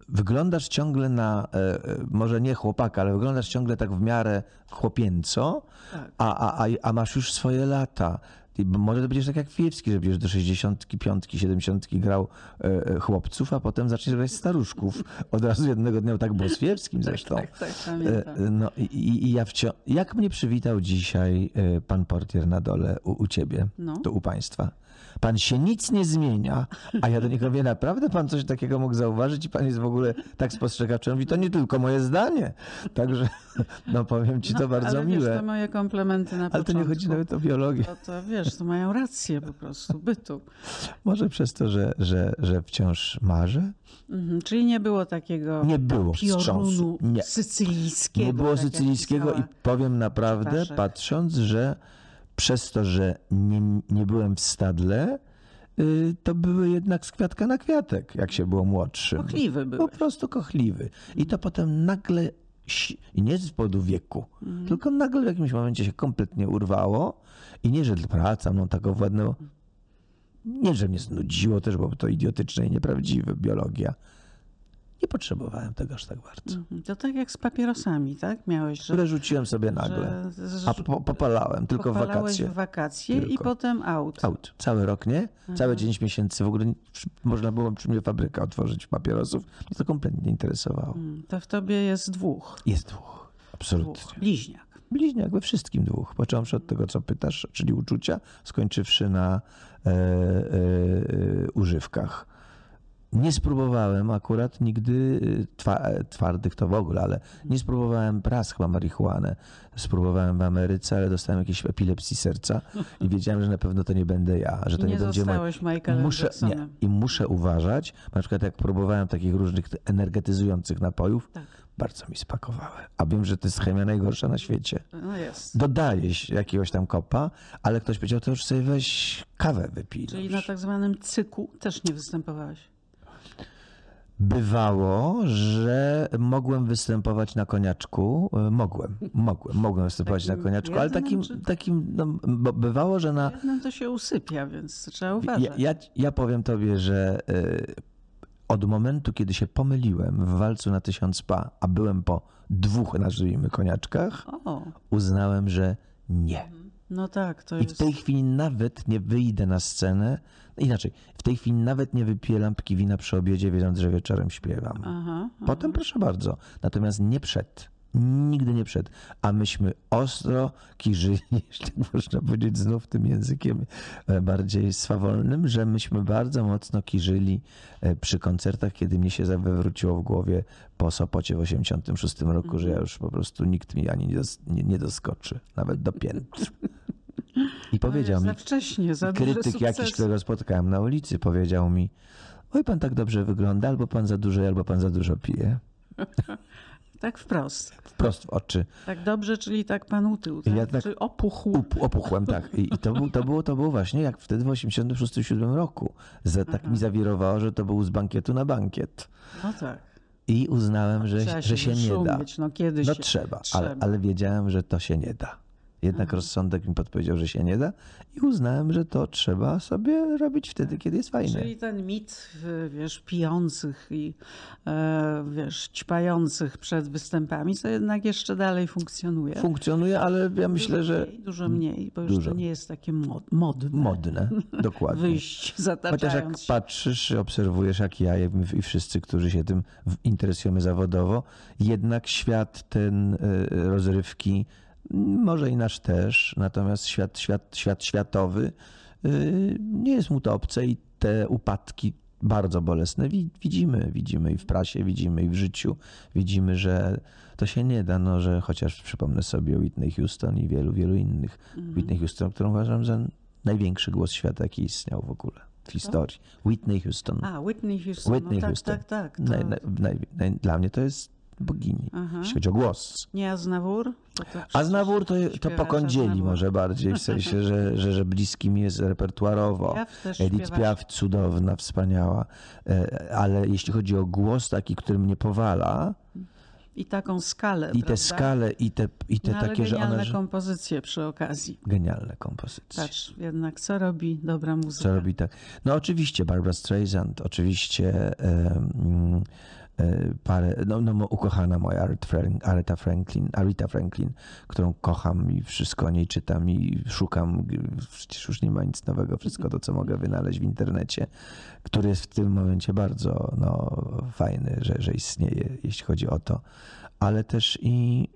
wyglądasz ciągle na, e, e, może nie chłopaka, ale wyglądasz ciągle tak w miarę chłopięco, Tak. a, a, a masz już swoje lata. Może to będziesz tak jak Fiewski, że będziesz do 65, 70 grał e, e, chłopców, a potem zaczniesz grać staruszków. Od razu jednego dnia tak było z Fiewskim zresztą. Tak, tak, e, No i, i- ja wciąż... Jak mnie przywitał dzisiaj e, pan portier na dole u, u ciebie, No. tu u państwa? Pan się nic nie zmienia, a ja do niego mówię, naprawdę pan coś takiego mógł zauważyć i pan jest w ogóle tak spostrzegawczy. On mówi, to nie tylko moje zdanie. Także, no powiem ci, to No, bardzo ale miłe. Wiesz, to moje komplementy na Ale to początku. nie chodzi nawet o biologię. To, to wiesz, to mają rację po prostu, bytu. Może przez to, że, że, że wciąż marzę? Mhm, czyli nie było takiego Nie było piorunu Nie. sycylijskiego. Nie było tak sycylijskiego i powiem naprawdę, patrząc, że przez to, że nie, nie byłem w stadle, y, to były jednak z kwiatka na kwiatek, jak się było młodszym. Kochliwy Po byłeś. prostu kochliwy. I to potem nagle, nie z powodu wieku, Mhm. tylko nagle w jakimś momencie się kompletnie urwało i nie, że praca mną tak owładnęło, nie, że mnie znudziło też, bo to idiotyczne i nieprawdziwe, biologia. Nie potrzebowałem tego aż tak bardzo. Mhm. To tak jak z papierosami, tak? Miałeś, że, Które rzuciłem sobie nagle. że, że A po, popalałem tylko w wakacje. w wakacje i Tylko. potem out. Out. Cały rok, nie? Całe 9 miesięcy. W ogóle nie- można było przy mnie fabrykę otworzyć papierosów. Mnie to kompletnie nie interesowało. Mm, To w tobie jest dwóch. Jest dwóch. Absolutnie. dwóch. Bliźniak. Bliźniak we wszystkim dwóch. Począwszy od tego, co pytasz, czyli uczucia, skończywszy na e, e, e, używkach. Nie spróbowałem akurat nigdy twa, e, twardych to w ogóle, ale nie spróbowałem pras, chyba marihuanę. Spróbowałem w Ameryce, ale dostałem jakieś epilepsji serca i wiedziałem, że na pewno to nie będę ja, że to nie, nie będzie moje. Michaelem Muszę, nie. I muszę uważać, na przykład jak próbowałem takich różnych energetyzujących napojów, Tak. bardzo mi spakowały. A wiem, że to jest chemia najgorsza na świecie. No jest. Dodaje się jakiegoś tam kopa, ale ktoś powiedział, to już sobie weź kawę wypij. Czyli na tak zwanym cyku też nie występowałeś. Bywało, że mogłem występować na koniaczku. E, Mogłem, mogłem, mogłem występować Takim na koniaczku, ale takim, czy- takim no, bo bywało, że na, Jednym to się usypia, więc trzeba uważać. Ja, ja, ja powiem tobie, że y, od momentu, kiedy się pomyliłem w walcu na tysiąc pa, a byłem po dwóch, nazwijmy, koniaczkach, O, uznałem, że nie. no tak, to I w jest... tej chwili nawet nie wyjdę na scenę. Inaczej, w tej chwili nawet nie wypiję lampki wina przy obiedzie, wiedząc, że wieczorem śpiewam. Aha, Potem proszę bardzo. Natomiast nie przed. Nigdy nie przed. A myśmy ostro kiżyli, jeśli można powiedzieć znów tym językiem e, bardziej swawolnym, że myśmy bardzo mocno kiżyli e, przy koncertach, kiedy mnie się zawróciło w głowie po Sopocie w 86 roku, że ja już po prostu nikt mi ani nie, dos- nie, doskoczy, nawet do pięt. I powiedział mi, wcześnie, za krytyk jakiś, którego spotkałem na ulicy, powiedział mi, oj pan tak dobrze wygląda, albo pan za dużo, albo pan za dużo pije. Tak wprost. Wprost w oczy. Tak dobrze, czyli tak pan utył, tak? Ja tak- Czy opuchł. Up, opuchłem, tak. I, i to, był, to, było, to było właśnie jak wtedy w 86-7 roku. Za, tak mi zawirowało, że to był z bankietu na bankiet. No tak. I uznałem, Trzeba że, że się nie da. wyszumieć, No kiedyś No się... trzeba, ale, trzeba. ale wiedziałem, że to się nie da. Jednak rozsądek mi podpowiedział, że się nie da i uznałem, że to trzeba sobie robić wtedy, kiedy jest fajne. Czyli ten mit, wiesz, pijących i e, wiesz, ćpających przed występami, to jednak jeszcze dalej funkcjonuje. Funkcjonuje, ale ja myślę, dużo że Mniej, dużo mniej, bo już Dużo. to nie jest takie mod, modne. modne, dokładnie. Wyjść zataczając Chociaż jak się. patrzysz, obserwujesz, jak ja i wszyscy, którzy się tym interesujemy zawodowo, jednak świat ten y, rozrywki, m, może i nasz też, natomiast świat, świat, świat światowy y, nie jest mu to obce i te upadki bardzo bolesne wi- widzimy, widzimy i w prasie, widzimy i w życiu, widzimy, że to się nie da, no, że chociaż przypomnę sobie Whitney Houston i wielu, wielu innych. Mhm. Whitney Houston, którą uważam za największy głos świata, jaki istniał w ogóle w historii. Whitney Houston. A, Whitney Houston. Whitney no, tak, Houston. tak, tak. To... Naj, naj, naj, naj, dla mnie to jest bogini, Aha. jeśli chodzi o głos. Nie Aznawur? To A przecież Znawór to, to pokądzieli Aznawur. może bardziej, w sensie, że, że, że bliskim jest repertuarowo. Edith. Piaf cudowna, wspaniała, E, ale jeśli chodzi o głos taki, który mnie powala I taką skalę, i prawda? te skale i te, i te no, takie, że genialne one... Że... kompozycje przy okazji. Genialne kompozycje. Patrz, jednak co robi dobra muzyka. Co robi tak? No oczywiście Barbara Streisand, oczywiście e, parę, no, no ukochana moja Aretha Frank- Aretha Franklin, Aretha Franklin, którą kocham i wszystko o niej czytam i szukam, przecież już nie ma nic nowego, wszystko to, co mogę wynaleźć w internecie, który jest w tym momencie bardzo no, fajny, że, że istnieje, jeśli chodzi o to, ale też i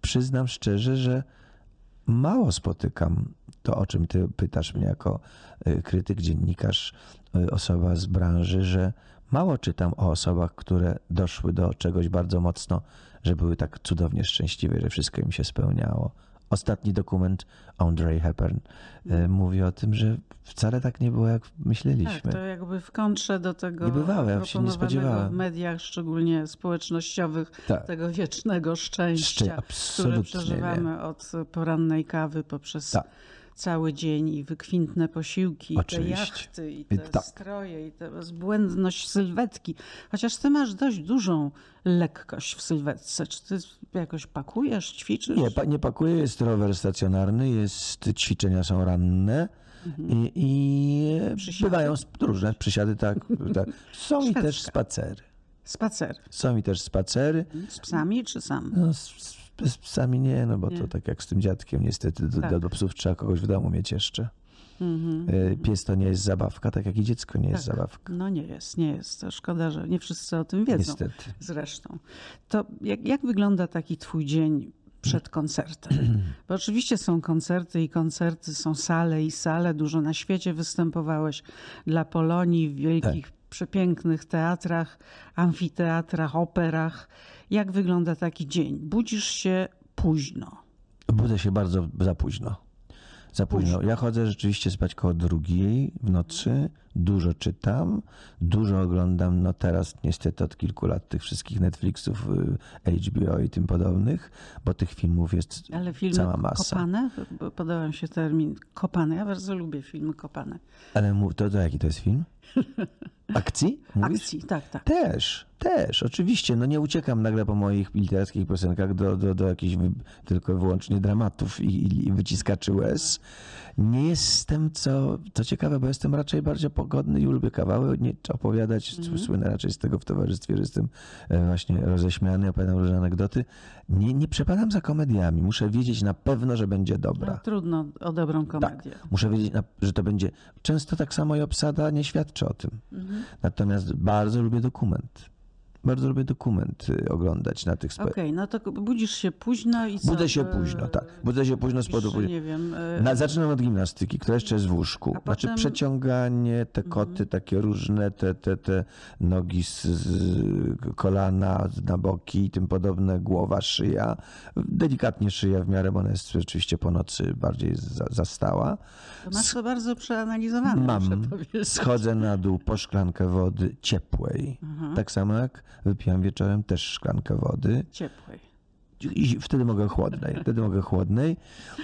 przyznam szczerze, że mało spotykam to, o czym ty pytasz mnie jako y, krytyk, dziennikarz, y, osoba z branży, że mało czytam o osobach, które doszły do czegoś bardzo mocno, że były tak cudownie szczęśliwe, że wszystko im się spełniało. Ostatni dokument Audrey Hepburn y, mówi o tym, że wcale tak nie było, jak myśleliśmy. Tak, to jakby w kontrze do tego Niebywałe, ja się nie spodziewałem. w mediach, szczególnie społecznościowych, Tak. tego wiecznego szczęścia, Szczę- które przeżywamy od porannej kawy poprzez Tak. Cały dzień i wykwintne posiłki, i te Oczywiście. jachty, i I te tak. stroje, i ta bezbłędność sylwetki. Chociaż ty masz dość dużą lekkość w sylwetce. Czy ty jakoś pakujesz, ćwiczysz? Nie, pa, nie pakuję, jest rower stacjonarny, jest, ćwiczenia są ranne i, i Mhm. Przysiady? bywają różne przysiady, tak. tak. Są i też Szwedzka. spacery. Spacer. Są i też spacery. Z psami czy sam? No, z, z, psami nie, no bo Nie. to tak jak z tym dziadkiem, niestety do, Tak. do, psów trzeba kogoś w domu mieć jeszcze. E, Pies to nie jest zabawka, tak jak i dziecko nie jest Tak. zabawka. No nie jest, nie jest. To szkoda, że nie wszyscy o tym wiedzą. Niestety. Zresztą. To jak, jak wygląda taki twój dzień przed koncertem? Bo oczywiście są koncerty i koncerty, są sale i sale. Dużo na świecie występowałeś dla Polonii w wielkich, Tak. przepięknych teatrach, amfiteatrach, operach. Jak wygląda taki dzień? Budzisz się późno. Budzę się bardzo za późno. Za późno. Ja chodzę rzeczywiście spać koło drugiej w nocy, dużo czytam, dużo oglądam, no teraz niestety od kilku lat tych wszystkich Netflixów, y, HBO i tym podobnych, bo tych filmów jest Ale filmy cała masa. kopane? Podoba mi się termin kopane. Ja bardzo lubię filmy kopane. Ale mów- to, to jaki to jest film? Akcji? Mówisz? Akcji, tak, tak. Też, też, oczywiście. No nie uciekam nagle po moich literackich piosenkach do, do, do jakichś wy, tylko wyłącznie dramatów i, i, i wyciskaczy łez. Nie jestem, co, co ciekawe, bo jestem raczej bardzo pogodny i lubię kawały nie, opowiadać. Słynę raczej z tego w towarzystwie, że jestem e, właśnie roześmiany, opowiadam różne anegdoty. Nie, nie przepadam za komediami. Muszę wiedzieć na pewno, że będzie dobra. No, trudno o dobrą Tak, komedię. muszę wiedzieć, że to będzie. Często tak samo i obsada nie świadczy o tym. Natomiast bardzo lubię dokument. Bardzo lubię dokument y, oglądać na tych spe... Okej, no to budzisz się późno i co? Budzę się późno, tak. Budzę się późno z powodu. Nie wiem. e, Na, zaczynam od gimnastyki, która jeszcze jest w łóżku. A Znaczy potem- przeciąganie, te koty takie różne, te, te, te nogi z, z kolana na boki i tym podobne, głowa, szyja. Delikatnie szyja w miarę, bo ona jest rzeczywiście po nocy bardziej za, zastała. To masz to bardzo przeanalizowane, Mam. Schodzę na dół po szklankę wody ciepłej. Tak samo jak wypijam wieczorem też szklankę wody. Ciepłej. I wtedy mogę chłodnej. Wtedy mogę chłodnej.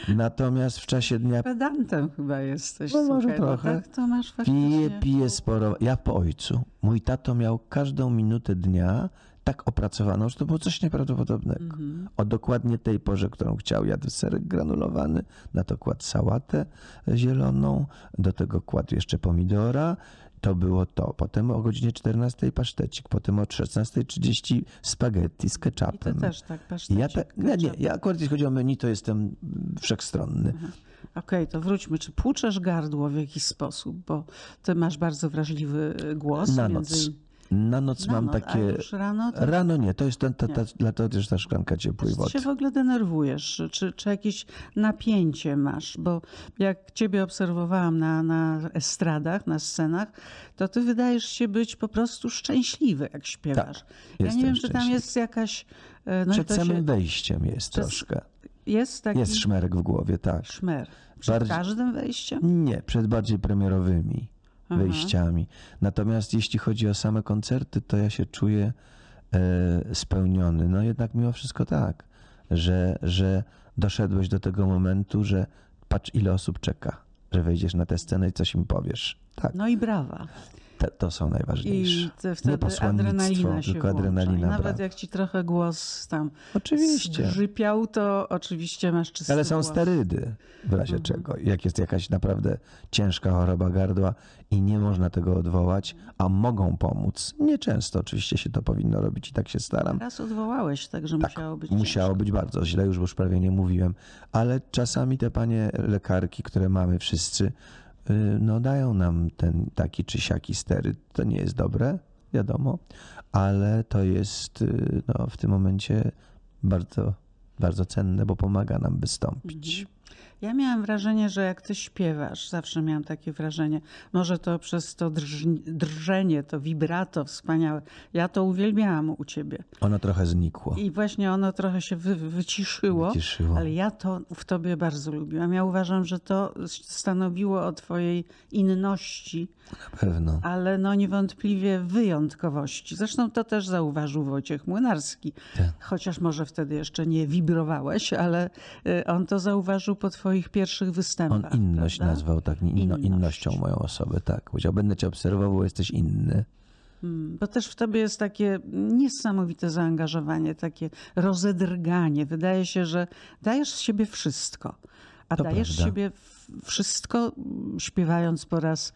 Natomiast w czasie dnia Pedantem chyba jesteś. No, może słuchaj, trochę. Tak, to masz faktycznie. piję, piję sporo. Ja po ojcu. Mój tato miał każdą minutę dnia tak opracowaną, że to było coś nieprawdopodobnego. Mhm. O dokładnie tej porze, którą chciał. Jadł serek granulowany, na to kładł sałatę zieloną, do tego kładł jeszcze pomidora. To było to. Potem o godzinie 14 pasztecik, potem o 16.30 spaghetti z I ty ketchupem. też tak pasztecik. Ja tak, nie, nie, ja akurat jeśli chodzi o menu, to jestem wszechstronny. Okej, to wróćmy. Czy płuczesz gardło w jakiś sposób? Bo ty masz bardzo wrażliwy głos. Na noc. Na noc Na mam noc, a takie... już rano to Rano nie, to jest ten, ta, ta, Nie. dlatego też ta szklanka ciepłej Czy wody. się w ogóle denerwujesz? Czy, czy jakieś napięcie masz? Bo jak ciebie obserwowałam na, na estradach, na scenach, to ty wydajesz się być po prostu szczęśliwy, jak śpiewasz. ja nie wiem, czy tam jest jakaś... e, No Przed samym się, wejściem jest Przez- troszkę. jest taki Jest szmerek w głowie, tak. szmer. Przed Bardziej- każdym wejściem? Nie, przed bardziej premierowymi Aha. wejściami. Natomiast jeśli chodzi o same koncerty, to ja się czuję e, spełniony. No jednak mimo wszystko tak, że, że doszedłeś do tego momentu, że patrz ile osób czeka, że wejdziesz na tę scenę i coś im powiesz. Tak, No i brawa. Te, to są najważniejsze. I te, wtedy posłannictwo, adrenalina się tylko adrenalina, nawet brawa. jak ci trochę głos tam Oczywiście. zgrzypiał, to oczywiście masz czysty Ale są głos. sterydy w razie Mhm. czego. Jak jest jakaś naprawdę ciężka choroba gardła i nie można tego odwołać, a mogą pomóc. Nieczęsto oczywiście się to powinno robić i tak się staram. Raz odwołałeś, także Tak, musiało być musiało ciężko. być bardzo źle, już, bo już prawie nie mówiłem, ale czasami te panie lekarki, które mamy wszyscy, no dają nam ten taki czy siaki steryd. To nie jest dobre, wiadomo, ale to jest y, no, w tym momencie bardzo, bardzo cenne, bo pomaga nam wystąpić. Ja miałam wrażenie, że jak ty śpiewasz, zawsze miałam takie wrażenie, może to przez to drż, drżenie, to vibrato wspaniałe, ja to uwielbiałam u ciebie. Ono trochę znikło. I właśnie ono trochę się wy, wyciszyło, Wyciszyło. ale ja to w tobie bardzo lubiłam. Ja uważam, że to stanowiło o twojej inności, Na pewno. ale no niewątpliwie wyjątkowości. Zresztą to też zauważył Wojciech Młynarski. Tak. Chociaż może wtedy jeszcze nie wibrowałeś, ale y, on to zauważył po twoich pierwszych On występach. inność prawda? nazwał tak, inno, Inność. innością moją osobę, tak. Powiedział, będę cię obserwował, jesteś inny. Mm, Bo też w tobie jest takie niesamowite zaangażowanie, takie rozedrganie. Wydaje się, że dajesz z siebie wszystko. A To dajesz prawda. siebie wszystko, śpiewając po raz,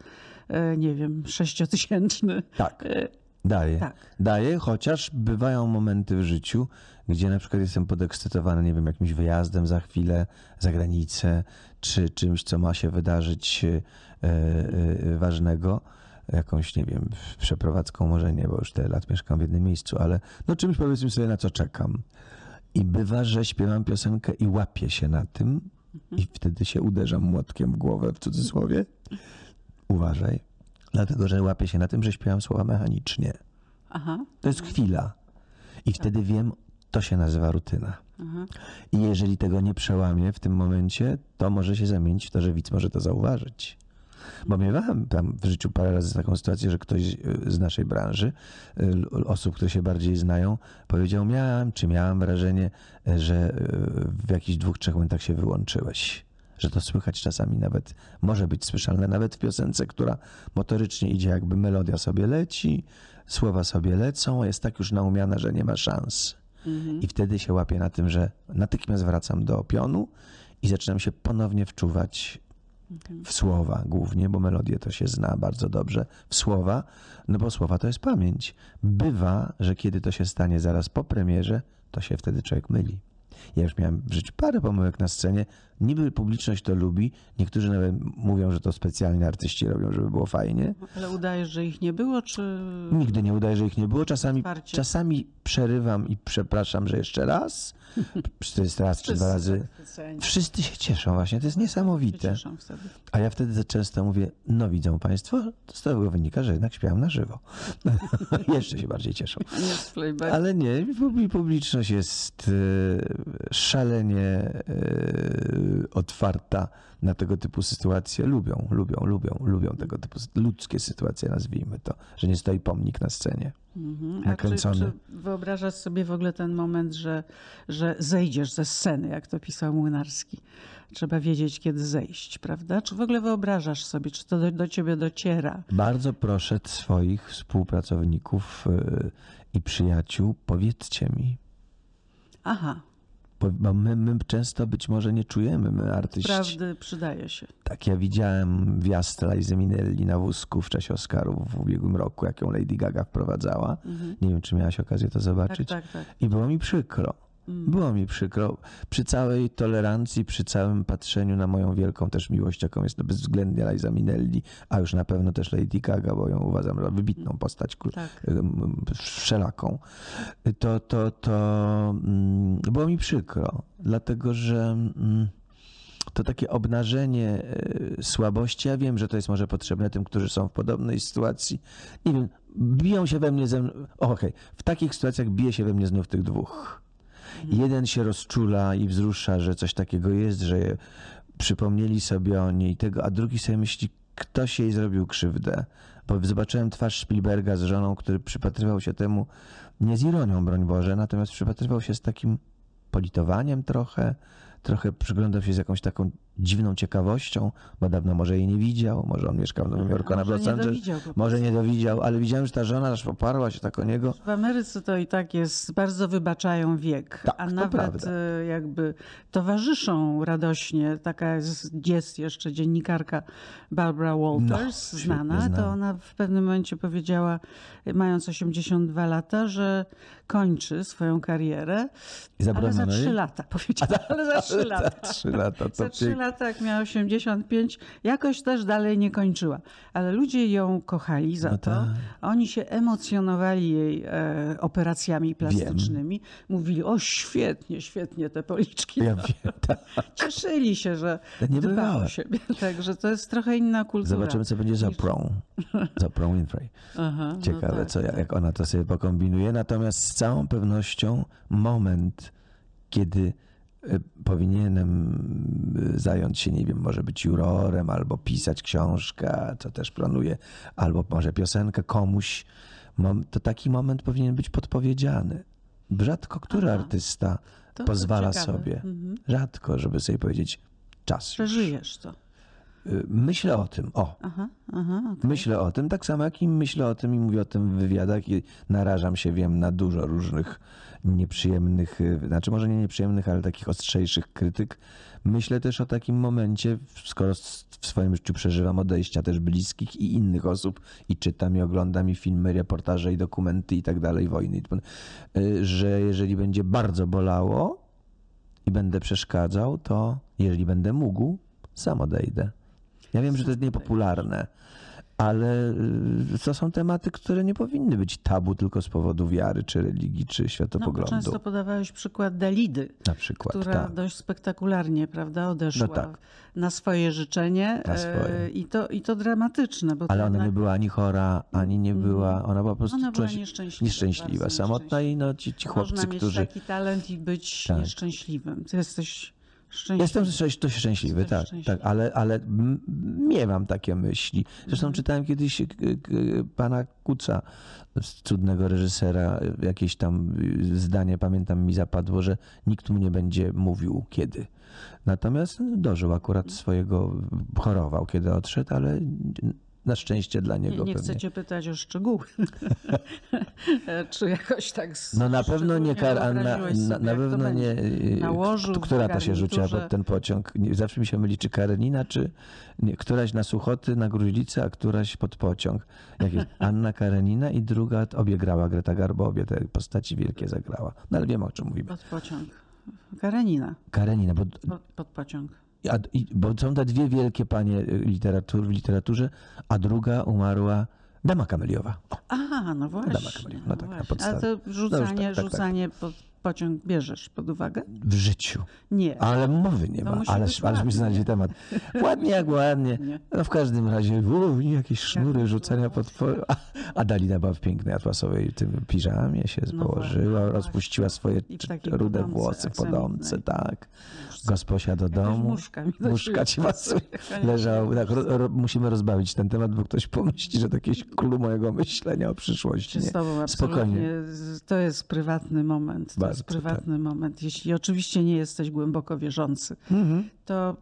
e, nie wiem, sześciotysięczny. Tak, E, daję. Tak. Daję, chociaż bywają momenty w życiu, gdzie na przykład jestem podekscytowany, nie wiem, jakimś wyjazdem za chwilę za granicę, czy czymś, co ma się wydarzyć e, e, ważnego. Jakąś, nie wiem, przeprowadzką może nie, bo już tyle lat mieszkam w jednym miejscu, ale no czymś powiedzmy sobie, na co czekam. I bywa, że śpiewam piosenkę i łapię się na tym i wtedy się uderzam młotkiem w głowę, w cudzysłowie. Uważaj. Dlatego, że łapię się na tym, że śpiewam słowa mechanicznie. Aha, To jest chwila. I wtedy wiem, to się nazywa rutyna. aha. I jeżeli tego nie przełamię w tym momencie, to może się zamienić w to, że widz może to zauważyć. Bo miewałem tam w życiu parę razy taką sytuację, że ktoś y, z naszej branży, y, osób, które się bardziej znają, powiedział: Miałem, czy miałem wrażenie, y, że w jakichś dwóch, trzech momentach się wyłączyłeś. Że to słychać czasami nawet, może być słyszalne nawet w piosence, która motorycznie idzie, jakby melodia sobie leci, słowa sobie lecą, a jest tak już naumiana, że nie ma szans. I wtedy się łapię na tym, że natychmiast wracam do pionu i zaczynam się ponownie wczuwać w słowa głównie, bo melodię to się zna bardzo dobrze, w słowa, no bo słowa to jest pamięć. Bywa, że kiedy to się stanie zaraz po premierze, to się wtedy człowiek myli. Ja już miałem w życiu parę pomyłek na scenie. Niby publiczność to lubi. Niektórzy nawet mówią, że to specjalnie artyści robią, żeby było fajnie. Ale udajesz, że ich nie było, czy... Nigdy nie udaje, że ich nie było. Czasami, czasami przerywam i przepraszam, że jeszcze raz. Czy to jest raz, czy dwa razy. Wszyscy się cieszą właśnie, to jest niesamowite. A ja wtedy często mówię, no widzą państwo, z tego wynika, że jednak śpiewam na żywo. Jeszcze się bardziej cieszą. Ale nie, publi- publiczność jest e, szalenie e, otwarta na tego typu sytuacje. Lubią, lubią, lubią, lubią tego typu ludzkie sytuacje, nazwijmy to, że nie stoi pomnik na scenie. Mhm. A czy, nakręcony. czy wyobrażasz sobie w ogóle ten moment, że, że zejdziesz ze sceny, jak to pisał Młynarski? Trzeba wiedzieć, kiedy zejść, prawda? Czy w ogóle wyobrażasz sobie, czy to do, do ciebie dociera? Bardzo proszę swoich współpracowników e, i przyjaciół, powiedzcie mi, Aha, my, my często być może nie czujemy, my artyści. prawdy przydaje się. Tak, ja widziałem wjazd Lizy Minelli na wózku w czasie Oscarów w ubiegłym roku, jak ją Lady Gaga wprowadzała. Nie wiem, czy miałaś okazję to Tak, zobaczyć. tak, tak. I było mi przykro. Było mi przykro. Przy całej tolerancji, przy całym patrzeniu na moją wielką też miłość, jaką jest to bezwzględnie Liza Minelli, a już na pewno też Lady Gaga, bo ją uważam za wybitną postać Tak. wszelaką, to, to, to mm, było mi przykro, dlatego że mm, to takie obnażenie e, słabości, ja wiem, że to jest może potrzebne tym, którzy są w podobnej sytuacji. Nie wiem, biją się we mnie ze mną. Okej, w takich sytuacjach bije się we mnie znów tych dwóch. Jeden się rozczula i wzrusza, że coś takiego jest, że przypomnieli sobie o niej tego, a drugi sobie myśli, ktoś jej zrobił krzywdę. Bo zobaczyłem twarz Spielberga z żoną, który przypatrywał się temu nie z ironią, broń Boże, natomiast przypatrywał się z takim politowaniem trochę, trochę przyglądał się z jakąś taką dziwną ciekawością, bo dawno może jej nie widział, może on mieszkał w Nowym Jorku, na Los Angeles, może nie dowidział, ale widziałem, że ta żona aż poparła się tak o niego. W Ameryce to i tak jest, bardzo wybaczają wiek, Tak, a nawet prawda. e, jakby towarzyszą radośnie. Taka jest, jest jeszcze dziennikarka Barbara Walters, No, znana, to ona w pewnym momencie powiedziała, mając 82 lata, że kończy swoją karierę, I ale za 3 jej? lata, powiedziała, ale za 3 lata. Trzy lata, to Za trzy pięknie. lata, jak miała 85, jakoś też dalej nie kończyła. Ale ludzie ją kochali za No to. tak. Oni się emocjonowali jej e, operacjami plastycznymi. Mówili, o świetnie, świetnie te policzki. Ja wiem, tak. Cieszyli się, że nie dba o siebie. Także to jest trochę inna kultura. Zobaczymy, co będzie za Oprą. Za Oprą Winfrey. Aha, no Ciekawe, tak, co, jak ona to sobie pokombinuje. Natomiast z całą pewnością moment, kiedy powinienem e, zająć się, nie wiem, może być jurorem, albo pisać książkę, co też planuję, albo może piosenkę komuś, to taki moment powinien być podpowiedziany. Rzadko który Aha. artysta To- to pozwala ciekawe. sobie, Mhm. rzadko, żeby sobie powiedzieć, czas. już. Przeżyjesz to. Y, Myślę o tym, o. Aha, aha. okej. Myślę o tym, tak samo jak i myślę o tym i mówię o tym w wywiadach i narażam się, wiem, na dużo różnych nieprzyjemnych, y, znaczy może nie nieprzyjemnych, ale takich ostrzejszych krytyk. Myślę też o takim momencie, skoro w swoim życiu przeżywam odejścia też bliskich i innych osób i czytam i oglądam i filmy, reportaże i dokumenty i tak dalej, wojny, y, że jeżeli będzie bardzo bolało i będę przeszkadzał, to jeżeli będę mógł, sam odejdę. Ja wiem, że to jest niepopularne, ale y, to są tematy, które nie powinny być tabu tylko z powodu wiary, czy religii, czy No, światopoglądu. często podawałeś przykład Dalidy, na przykład. która tak. dość spektakularnie, prawda, odeszła No tak. na swoje życzenie. Na swoje. e, I, to, I to dramatyczne. Ale ona nie jednak- była ani chora, ani nie była. Ona była po prostu. Ona była nieszczęśliwa, nieszczęśliwa samotna i nieszczęśliwa. no, ci, ci Można chłopcy, mieć którzy. taki talent i być Tak. nieszczęśliwym. Ty jesteś szczęśliwy. Jestem dość szczęśliwy, Jesteś tak, szczęśliwy. tak, ale, ale miewam takie myśli. Zresztą Mhm. czytałem kiedyś k- pana Kuca, cudnego reżysera, jakieś tam y, zdanie, pamiętam, mi zapadło, że nikt mu nie będzie mówił kiedy. Natomiast dożył akurat swojego, chorował kiedy odszedł, ale na szczęście dla niego Nie, nie chcę cię pytać o szczegóły. Czy jakoś tak No na pewno nie kar, na, na, pewno nie. y, która to się rzuciła pod ten pociąg? Nie, zawsze mi się myli, czy Karenina, czy nie, któraś na Suchoty, na Gruźlicę, a któraś pod pociąg. Jak jest Anna Karenina i druga, obie grała Greta Garbo, obie te postaci wielkie zagrała. No ale wiem o czym mówimy. Pod pociąg. Karenina. Karenina, bo, Pod, pod pociąg. A, bo są te dwie wielkie panie y, literatur, w literaturze, a druga umarła Dama Kameliowa. Aha, no właśnie. Dama Kameliowa. No tak, na właśnie. Ale to rzucanie, tak, tak, tak. rzucanie pod pociąg bierzesz pod uwagę? w życiu. Nie. Ale mowy nie To ma, ależ mi znajdzie temat. Ładnie jak ładnie. Nie. No w każdym razie u, jakieś sznury rzucania pod... Po... A, a Dalina była w pięknej atłasowej tym piżamie, się No położyła, rozpuściła swoje rude włosy podomce, aksamitnej. tak. Gosposia do domu. muszka mi ci pasuje. Leżał. Tak, ro, musimy rozbawić ten temat, bo ktoś pomyśli, że to jakieś clue mojego myślenia o przyszłości. Się z Nie. tobą Spokojnie. To jest prywatny moment. To Bardzo, jest prywatny moment. Jeśli oczywiście nie jesteś głęboko wierzący, Mhm. to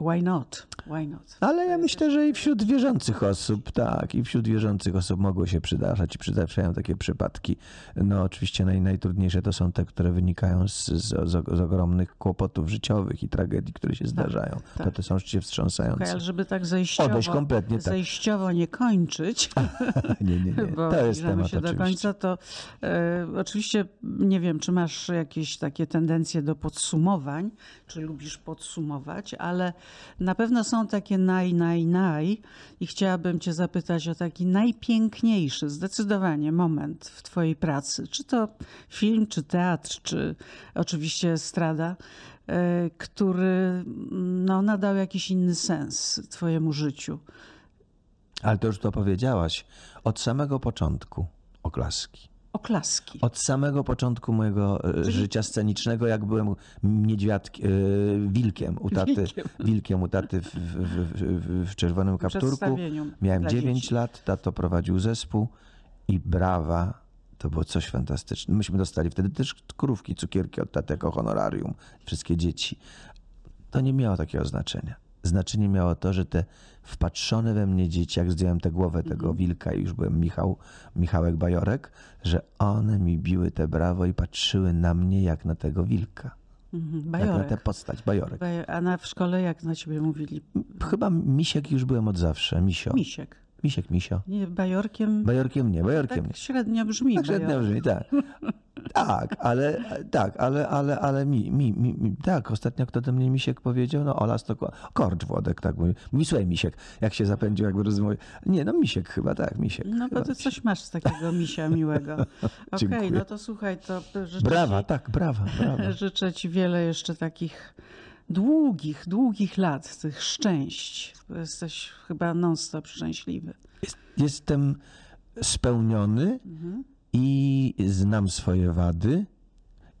why not? Why not? Ale ja myślę, że i wśród wierzących osób, tak, i wśród wierzących osób mogło się przydarzać i przydarzają takie przypadki. No oczywiście naj, najtrudniejsze to są te, które wynikają z, z, z, ogromnych kłopotów życiowych i tragedii, które się zdarzają. To tak. te są rzeczywiście wstrząsające. Okej, ale żeby tak zejściowo, Odejść kompletnie, tak. zejściowo nie kończyć, Nie, nie, nie. bo To jest temat się do końca, to e, oczywiście nie wiem, czy masz jakieś takie tendencje do podsumowań, czy lubisz podsumować, ale na pewno są takie naj, naj, naj i chciałabym cię zapytać o taki najpiękniejszy, zdecydowanie moment w twojej pracy. Czy to film, czy teatr, czy oczywiście estrada, e, który no, nadał jakiś inny sens twojemu życiu. Ale to już to powiedziałaś. Od samego początku oklaski. Oklaski. Od samego początku mojego e, życia scenicznego, jak byłem niedźwiadkiem, wilkiem u taty, Wilkiem. wilkiem u taty w, w, w, w, czerwonym kapturku. Miałem dla 9 dzieci. lat, tato prowadził zespół i brawa, to było coś fantastycznego. Myśmy dostali wtedy też krówki, cukierki od taty jako honorarium, wszystkie dzieci. To nie miało takiego znaczenia. Znaczenie miało to, że te wpatrzone we mnie dzieci, jak zdjąłem tę głowę tego Mhm. wilka i już byłem Michał, Michałek Bajorek, że one mi biły te brawo i patrzyły na mnie jak na tego wilka. Mhm, Jak na Bajorek. tę postać, Bajorek. Baj- A na, w szkole jak na ciebie mówili? Chyba Misiek już byłem od zawsze, Misio. Misiek. Misiek, Misio. Nie, bajorkiem. Bajorkiem nie, Bajorkiem nie. tak średnio brzmi. Tak średnio brzmi, tak. Tak, ale tak, ale, ale, ale mi, mi, mi, mi, tak, ostatnio kto do mnie Misiek powiedział, no Ola Stokła, Korcz Włodek, tak mówi. Mówi, słuchaj Misiek, jak się zapędził, jakby rozmowy. Nie, no Misiek chyba, tak, Misiek. No bo ty Misiek. coś masz z takiego misia miłego. Okej, Dziękuję. no to słuchaj, to życzę Brawa, ci, tak, brawa, brawa. życzę ci wiele jeszcze takich długich, długich lat, tych szczęść. Jesteś chyba non-stop szczęśliwy. Jest, jestem spełniony Mhm. i znam swoje wady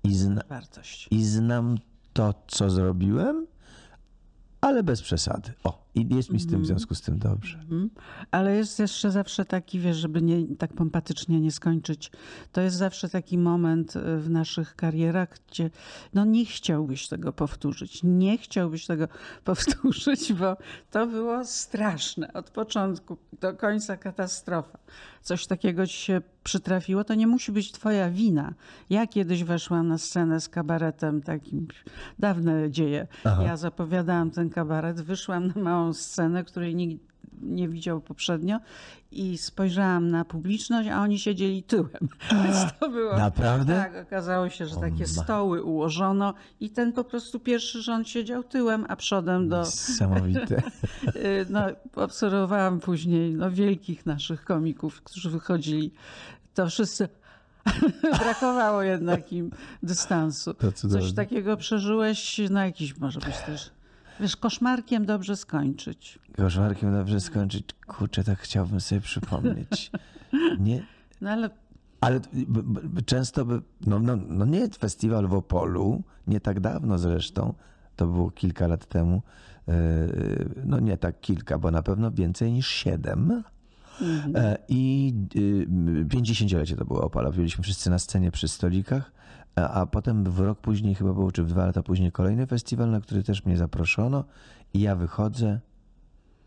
i, zna, Wartość. i znam to, co zrobiłem, ale bez przesady. O, I jest mi z tym w związku z tym dobrze. Mhm. Ale jest jeszcze zawsze taki, wiesz, żeby nie, tak pompatycznie nie skończyć, to jest zawsze taki moment y, w naszych karierach, gdzie no nie chciałbyś tego powtórzyć. Nie chciałbyś tego powtórzyć, bo to było straszne. Od początku do końca katastrofa. Coś takiego ci się przytrafiło, to nie musi być twoja wina. Ja kiedyś weszłam na scenę z kabaretem takim, dawne dzieje. Ja zapowiadałam ten kabaret, wyszłam na małą scenę, której nikt nie widział poprzednio i spojrzałam na publiczność, a oni siedzieli tyłem. Więc to było... Naprawdę? Tak, okazało się, że takie stoły ułożono i ten po prostu pierwszy rząd siedział tyłem, a przodem do... Niesamowite. Y, No, obserwowałam później no, wielkich naszych komików, którzy wychodzili. To wszyscy brakowało jednak im dystansu. Coś takiego przeżyłeś, no jakiś może być też, wiesz, koszmarkiem dobrze skończyć. Koszmarkiem dobrze skończyć. Kurczę, tak chciałbym sobie przypomnieć. Nie, No ale ale często by, no, no, no nie festiwal w Opolu, nie tak dawno zresztą, to było kilka lat temu, e, no nie tak kilka, bo na pewno więcej niż siedem. E, I y, 50-lecie to było Opala. Byliśmy wszyscy na scenie przy stolikach, a, a potem w rok później chyba był, czy w dwa lata później kolejny festiwal, na który też mnie zaproszono i ja wychodzę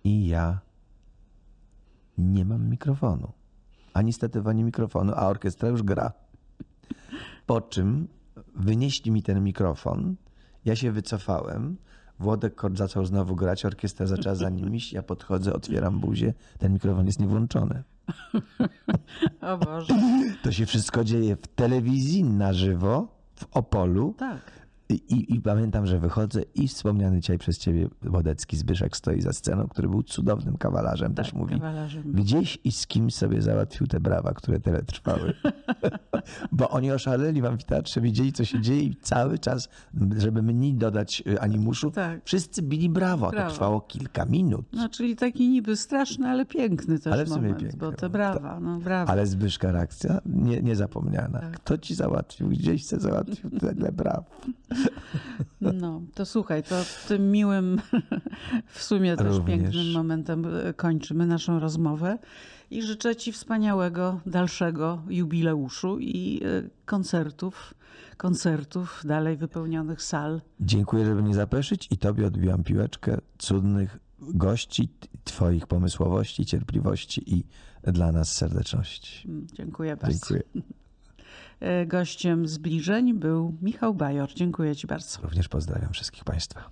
i ja nie mam mikrofonu. Ani statywa, ani mikrofonu, a orkiestra już gra. Po czym wynieśli mi ten mikrofon, ja się wycofałem, Włodek zaczął znowu grać, orkiestra zaczęła za nim iść, ja podchodzę, otwieram buzię, ten mikrofon jest niewłączony. o Boże, To się wszystko dzieje w telewizji, na żywo, w Opolu. tak. I, i, pamiętam, że wychodzę i wspomniany dzisiaj przez ciebie Wodecki Zbyszek stoi za sceną, który był cudownym kawalarzem, też tak, mówi. kawalarzem. Gdzieś i z kim sobie załatwił te brawa, które tyle trwały. Bo oni oszaleli w amfiteatrze, widzieli co się dzieje i cały czas, żeby mniej dodać y, animuszu, Tak. wszyscy bili brawo. Brawo. To trwało kilka minut. No, czyli taki niby straszny, ale piękny też Ale w sumie moment, piękny bo te brawa, no brawa. Ale Zbyszka reakcja nie, niezapomniana. Tak. Kto ci załatwił? Gdzieś se załatwił tyle braw. No, to słuchaj, to tym miłym, w sumie też Również. pięknym momentem e, kończymy naszą rozmowę i życzę Ci wspaniałego, dalszego jubileuszu i e, koncertów, koncertów, dalej wypełnionych sal. Dziękuję, żeby nie zapeszyć i tobie odbiłam piłeczkę cudnych gości, twoich pomysłowości, cierpliwości i dla nas serdeczności. Mm, Dziękuję bardzo. Dziękuję. E, gościem zbliżeń był Michał Bajor. Dziękuję Ci bardzo. Również pozdrawiam wszystkich Państwa.